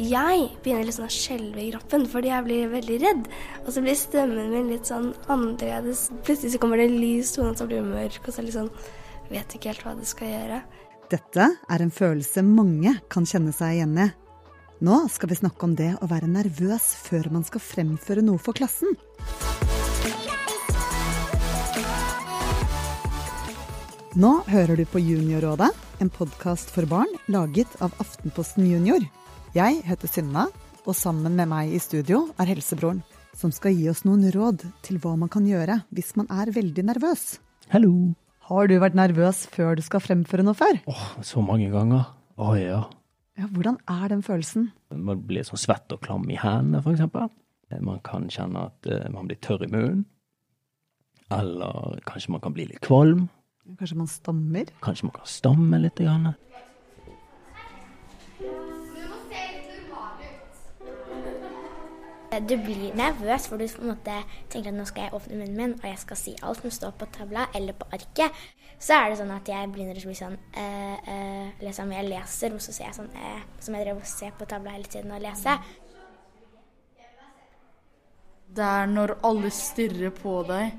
jeg begynner liksom å skjelve i kroppen fordi jeg blir veldig redd. Og så blir stemmen min litt sånn annerledes. Plutselig så kommer det lys, tonen så blir det mørk, og så liksom vet ikke helt hva det skal gjøre. Dette er en følelse mange kan kjenne seg igjen i. Nå skal vi snakke om det å være nervøs før man skal fremføre noe for klassen. Nå hører du på Juniorrådet, en podkast for barn laget av Aftenposten Junior. Jeg heter Synne, og sammen med meg i studio er helsebroren, som skal gi oss noen råd til hva man kan gjøre hvis man er veldig nervøs. Hallo. Har du vært nervøs før du skal fremføre noe før? Åh, så mange ganger. Å ja. Ja, hvordan er den følelsen? Man blir sånn svett og klam i hendene, eksempel. Man kan kjenne at eh, man blir tørr i munnen. Eller kanskje man kan bli litt kvalm. Kanskje man stammer? Kanskje man kan stamme litt. Grann. Du blir nervøs, for du tenker at nå skal jeg åpne munnen min, og jeg skal si alt som står på tavla eller på arket. Så er det sånn at jeg begynner å bli sånn eh, eh, liksom Jeg leser, og så ser jeg sånn eh, Som jeg drev og ser på tavla hele tiden og leser. Det er når alle stirrer på deg,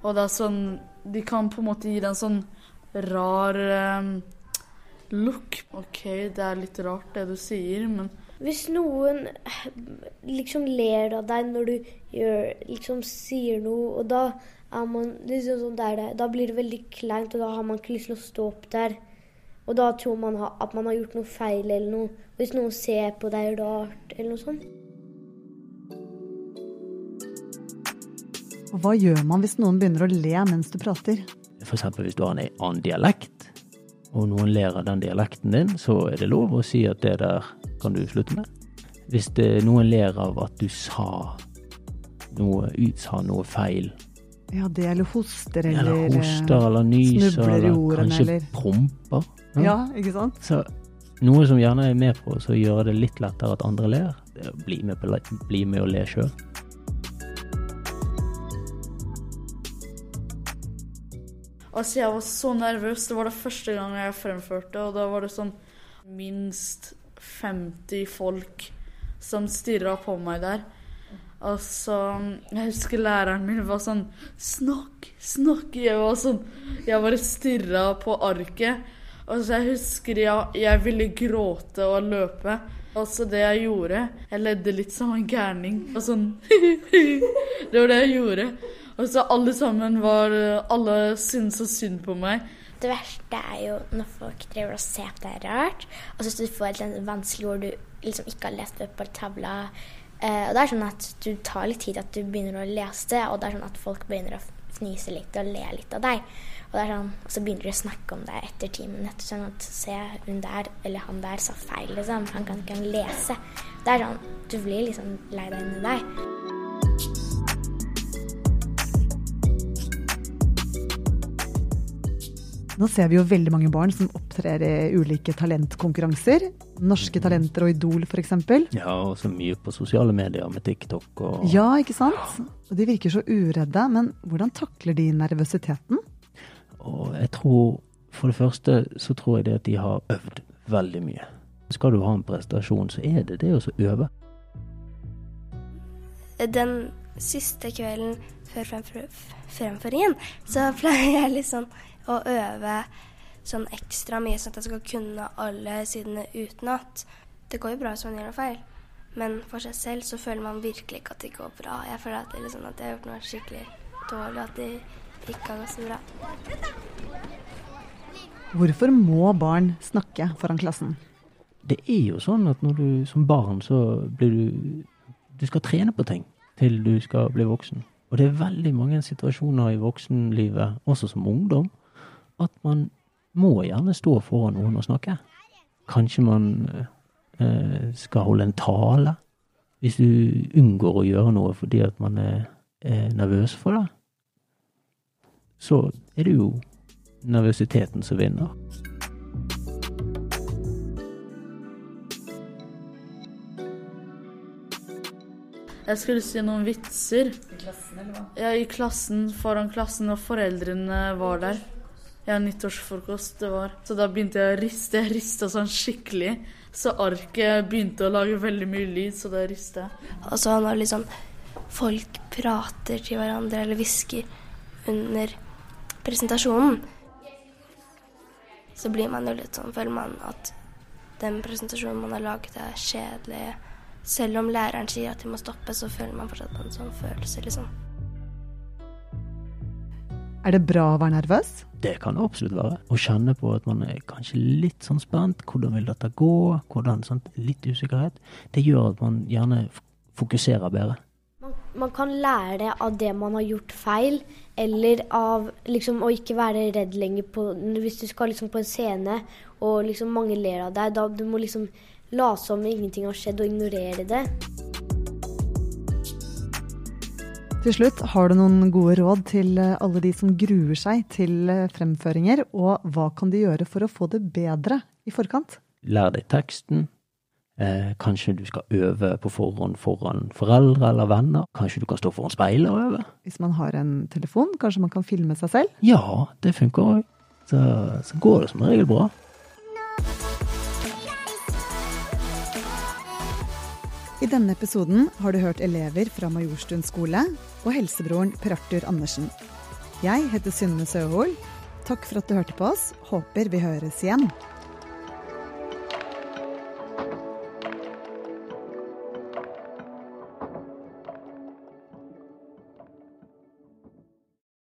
og det er sånn De kan på en måte gi deg en sånn rar um, look. OK, det er litt rart det du sier, men hvis noen liksom ler av deg når du gjør, liksom sier noe, og da er man liksom sånn der, Da blir det veldig kleint, og da har man ikke lyst til å stå opp der. Og da tror man at man har gjort noe feil eller noe. Hvis noen ser på deg rart eller noe sånt. Og hva gjør man hvis noen begynner å le mens du prater? F.eks. hvis du har en annen dialekt, og noen ler av den dialekten din, så er det lov å si at det der kan du slutte med. Hvis det, noen ler av at du sa noe, utsa noe feil. Ja, det eller hoster eller Eller hoster eller nyser eller ordene, kanskje eller- promper. Ja, ikke sant? Så noe som gjerne er med på å gjøre det litt lettere at andre ler, det er å bli med, på, bli med og le sjøl. Altså, jeg var så nervøs. Det var det første gang jeg fremførte, og da var det sånn minst 50 folk som stirra på meg der. Og så Jeg husker læreren min var sånn Snakk, snakk! Jeg var sånn Jeg bare stirra på arket. Og så jeg husker jeg, jeg ville gråte og løpe. Og så det jeg gjorde Jeg ledde litt som en gærning. Og sånn Det var det jeg gjorde. Og så alle sammen var Alle syntes så synd på meg. Det verste er jo når folk driver og ser på deg rart, og så du får et vanskelig ord du liksom ikke har lest opp på tavla. Eh, og det er sånn at du tar litt tid at du begynner å lese det, og det er sånn at folk begynner å fnise litt og le litt av deg. Og, sånn, så begynner de å snakke om deg etter timen. Etter Sånn at se, hun der, eller han der sa feil, liksom. Han kan ikke lese. Det er sånn, du blir liksom lei deg inni deg. Nå ser vi jo veldig mange barn som opptrer i ulike talentkonkurranser. Norske talenter og Idol f.eks. Ja, og så mye på sosiale medier med TikTok og Ja, ikke sant? Og de virker så uredde. Men hvordan takler de nervøsiteten? Og jeg tror For det første så tror jeg det at de har øvd veldig mye. Skal du ha en prestasjon, så er det det å øve. Den siste kvelden før fremføringen, så pleier jeg litt liksom å øve sånn ekstra mye, sånn at jeg skal kunne alle sidene utenat. Det går jo bra hvis man gjør noe feil, men for seg selv så føler man virkelig ikke at det går bra. Jeg føler at, det liksom, at jeg har gjort noe skikkelig dårlig, at det ikke har gått så bra. Hvorfor må barn snakke foran klassen? Det er jo sånn at når du som barn så blir du Du skal trene på ting til du skal bli voksen. Og det er veldig mange situasjoner i voksenlivet, også som ungdom, at man må gjerne stå foran noen og snakke. Kanskje man eh, skal holde en tale. Hvis du unngår å gjøre noe fordi at man er, er nervøs for det, så er det jo nervøsiteten som vinner. Jeg skulle si noen vitser. I klassen, eller hva? Ja, i klassen, foran klassen, og foreldrene var der. Ja, nyttårsfrokost det var. Så da begynte jeg å riste. Jeg rista sånn skikkelig. Så arket begynte å lage veldig mye lyd, så da rista jeg. Og så når liksom folk prater til hverandre eller hvisker under presentasjonen, så blir man jo litt sånn, føler man at den presentasjonen man har laget er kjedelig. Selv om læreren sier at de må stoppe, så føler man fortsatt på en sånn følelse, liksom. Er det bra å være nervøs? Det kan det absolutt være. Å kjenne på at man er kanskje litt sånn spent. Hvordan vil dette gå? Hvordan, sånn, litt usikkerhet. Det gjør at man gjerne fokuserer bedre. Man, man kan lære av det man har gjort feil, eller av liksom å ikke være redd lenger på Hvis du skal liksom på en scene og liksom mange ler av deg, da du må liksom late som ingenting har skjedd og ignorere det. Til slutt, har du noen gode råd til eh, alle de som gruer seg til eh, fremføringer, og hva kan de gjøre for å få det bedre i forkant? Lær deg teksten. Eh, kanskje du skal øve på forhånd foran foreldre eller venner. Kanskje du kan stå foran speilet og øve. Hvis man har en telefon, kanskje man kan filme seg selv? Ja, det funker òg. Så, så går det som regel bra. Denne episoden har du hørt elever fra Majorstuen skole og helsebroren Per Arthur Andersen. Jeg heter Synne Søhol. Takk for at du hørte på oss. Håper vi høres igjen.